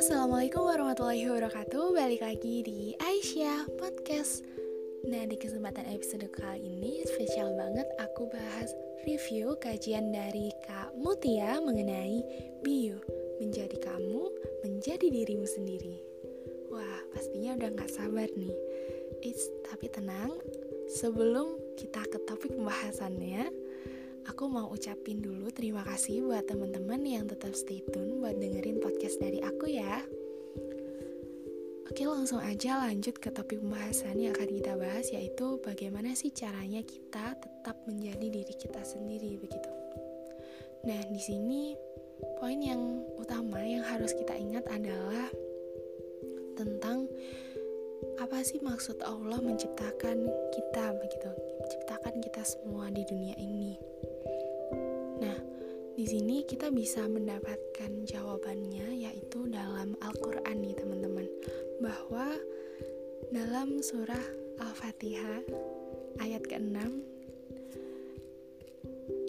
Assalamualaikum warahmatullahi wabarakatuh. Balik lagi di Aisyah Podcast. Nah di kesempatan episode kali ini Spesial banget aku bahas review kajian dari Kak Mutia Mengenai Bio Menjadi kamu, menjadi dirimu sendiri. Wah pastinya udah gak sabar nih. It's, Tapi tenang Sebelum kita ke topik pembahasannya aku mau ucapin dulu terima kasih buat teman-teman yang tetap stay tune buat dengerin podcast dari aku ya. Oke langsung aja lanjut ke topik pembahasan yang akan kita bahas yaitu bagaimana sih caranya kita tetap menjadi diri kita sendiri begitu. Nah di sini poin yang utama yang harus kita ingat adalah tentang apa sih maksud Allah menciptakan kita begitu, menciptakan kita semua di dunia ini. Di sini kita bisa mendapatkan jawabannya yaitu dalam Al-Qur'an nih, teman-teman. Bahwa dalam surah Al-Fatihah ayat ke-6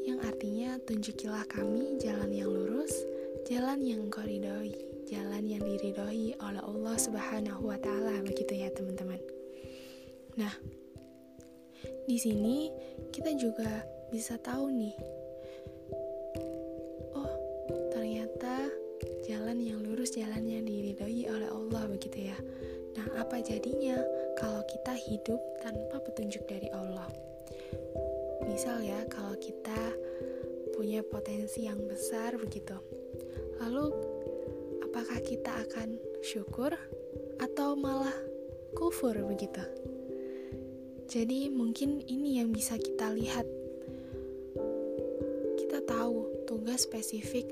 yang artinya tunjukilah kami jalan yang lurus, jalan yang koridoi, jalan yang diridhoi oleh Allah Subhanahu wa taala begitu ya, teman-teman. Nah, di sini kita juga bisa tahu nih jalan yang diridhoi oleh Allah begitu ya. Nah apa jadinya kalau kita hidup tanpa petunjuk dari Allah? Misal ya kalau kita punya potensi yang besar begitu. Lalu apakah kita akan syukur atau malah kufur begitu? Jadi mungkin ini yang bisa kita lihat. Kita tahu tugas spesifik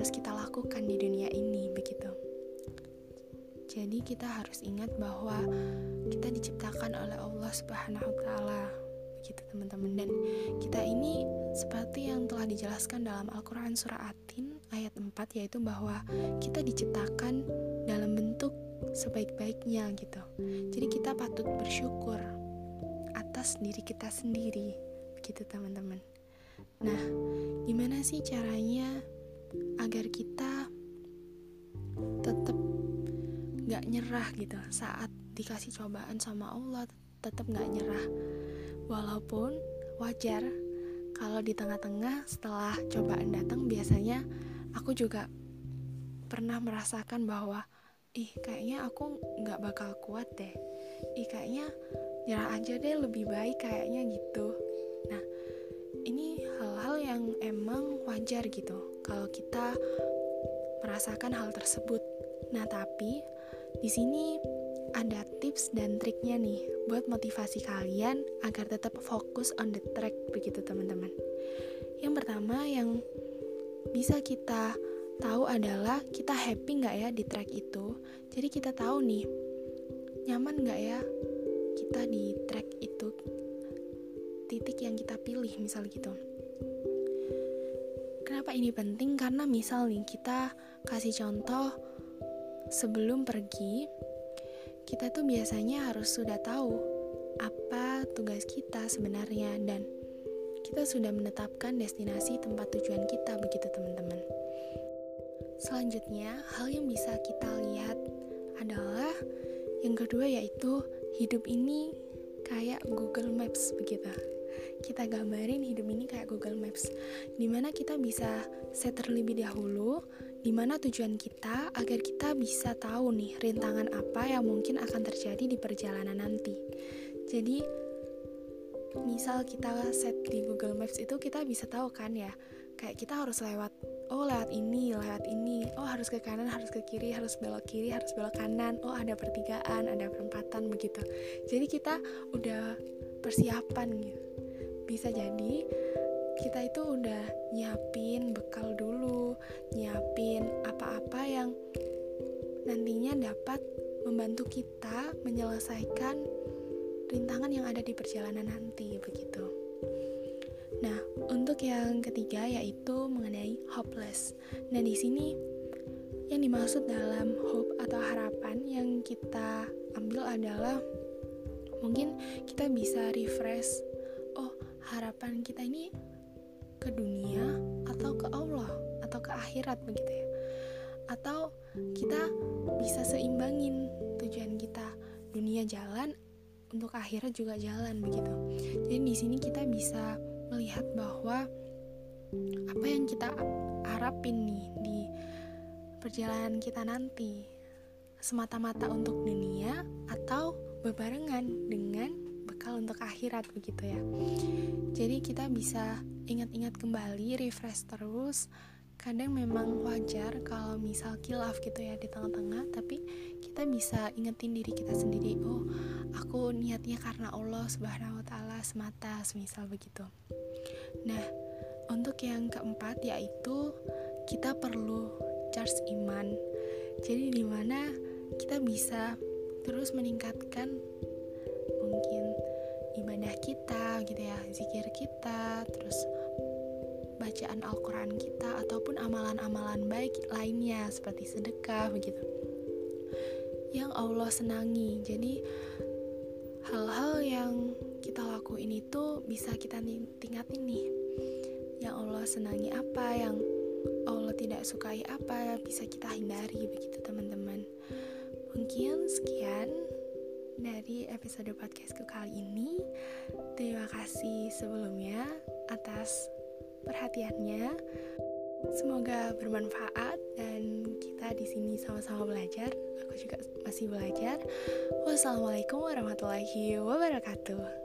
harus kita lakukan di dunia ini begitu. Jadi kita harus ingat bahwa kita diciptakan oleh Allah Subhanahu wa taala. Begitu teman-teman dan kita ini seperti yang telah dijelaskan dalam Al-Qur'an surah Atin ayat 4 yaitu bahwa kita diciptakan dalam bentuk sebaik-baiknya gitu. Jadi kita patut bersyukur atas diri kita sendiri. Begitu teman-teman. Nah, gimana sih caranya agar kita tetap gak nyerah gitu. Saat dikasih cobaan sama Allah tetap gak nyerah. Walaupun wajar kalau di tengah-tengah setelah cobaan datang biasanya aku juga pernah merasakan bahwa ih kayaknya aku nggak bakal kuat deh. Ih kayaknya nyerah aja deh lebih baik kayaknya gitu. Nah ini yang emang wajar gitu kalau kita merasakan hal tersebut. Nah, tapi di sini ada tips dan triknya nih buat motivasi kalian agar tetap fokus on the track begitu teman-teman. Yang pertama yang bisa kita tahu adalah kita happy nggak ya di track itu. Jadi kita tahu nih nyaman nggak ya kita di track itu titik yang kita pilih misal gitu. Kenapa ini penting? Karena misal nih kita kasih contoh sebelum pergi, kita tuh biasanya harus sudah tahu apa tugas kita sebenarnya dan kita sudah menetapkan destinasi tempat tujuan kita begitu teman-teman. Selanjutnya, hal yang bisa kita lihat adalah yang kedua yaitu hidup ini kayak Google Maps begitu kita gambarin hidup ini kayak Google Maps. Di mana kita bisa set terlebih dahulu di mana tujuan kita agar kita bisa tahu nih rintangan apa yang mungkin akan terjadi di perjalanan nanti. Jadi misal kita set di Google Maps itu kita bisa tahu kan ya kayak kita harus lewat oh lewat ini lewat ini oh harus ke kanan harus ke kiri harus belok kiri harus belok kanan oh ada pertigaan ada perempatan begitu. Jadi kita udah persiapan gitu bisa jadi kita itu udah nyiapin bekal dulu, nyiapin apa-apa yang nantinya dapat membantu kita menyelesaikan rintangan yang ada di perjalanan nanti begitu. Nah, untuk yang ketiga yaitu mengenai hopeless. Nah, di sini yang dimaksud dalam hope atau harapan yang kita ambil adalah mungkin kita bisa refresh harapan kita ini ke dunia atau ke Allah atau ke akhirat begitu ya. Atau kita bisa seimbangin tujuan kita. Dunia jalan untuk akhirat juga jalan begitu. Jadi di sini kita bisa melihat bahwa apa yang kita harapin nih di perjalanan kita nanti semata-mata untuk dunia atau berbarengan dengan bekal untuk akhirat begitu ya. Jadi kita bisa ingat-ingat kembali, refresh terus. Kadang memang wajar kalau misal kilaf gitu ya di tengah-tengah, tapi kita bisa ingetin diri kita sendiri, oh aku niatnya karena Allah Subhanahu wa taala semata, semisal begitu. Nah, untuk yang keempat yaitu kita perlu charge iman. Jadi di mana kita bisa terus meningkatkan gitu ya zikir kita terus bacaan Al-Quran kita ataupun amalan-amalan baik lainnya seperti sedekah begitu. Yang Allah senangi. Jadi hal-hal yang kita lakuin itu bisa kita tingkatin nih. Yang Allah senangi apa yang Allah tidak sukai apa bisa kita hindari begitu teman-teman. Mungkin sekian dari episode podcastku kali ini. Terima kasih sebelumnya atas perhatiannya. Semoga bermanfaat dan kita di sini sama-sama belajar. Aku juga masih belajar. Wassalamualaikum warahmatullahi wabarakatuh.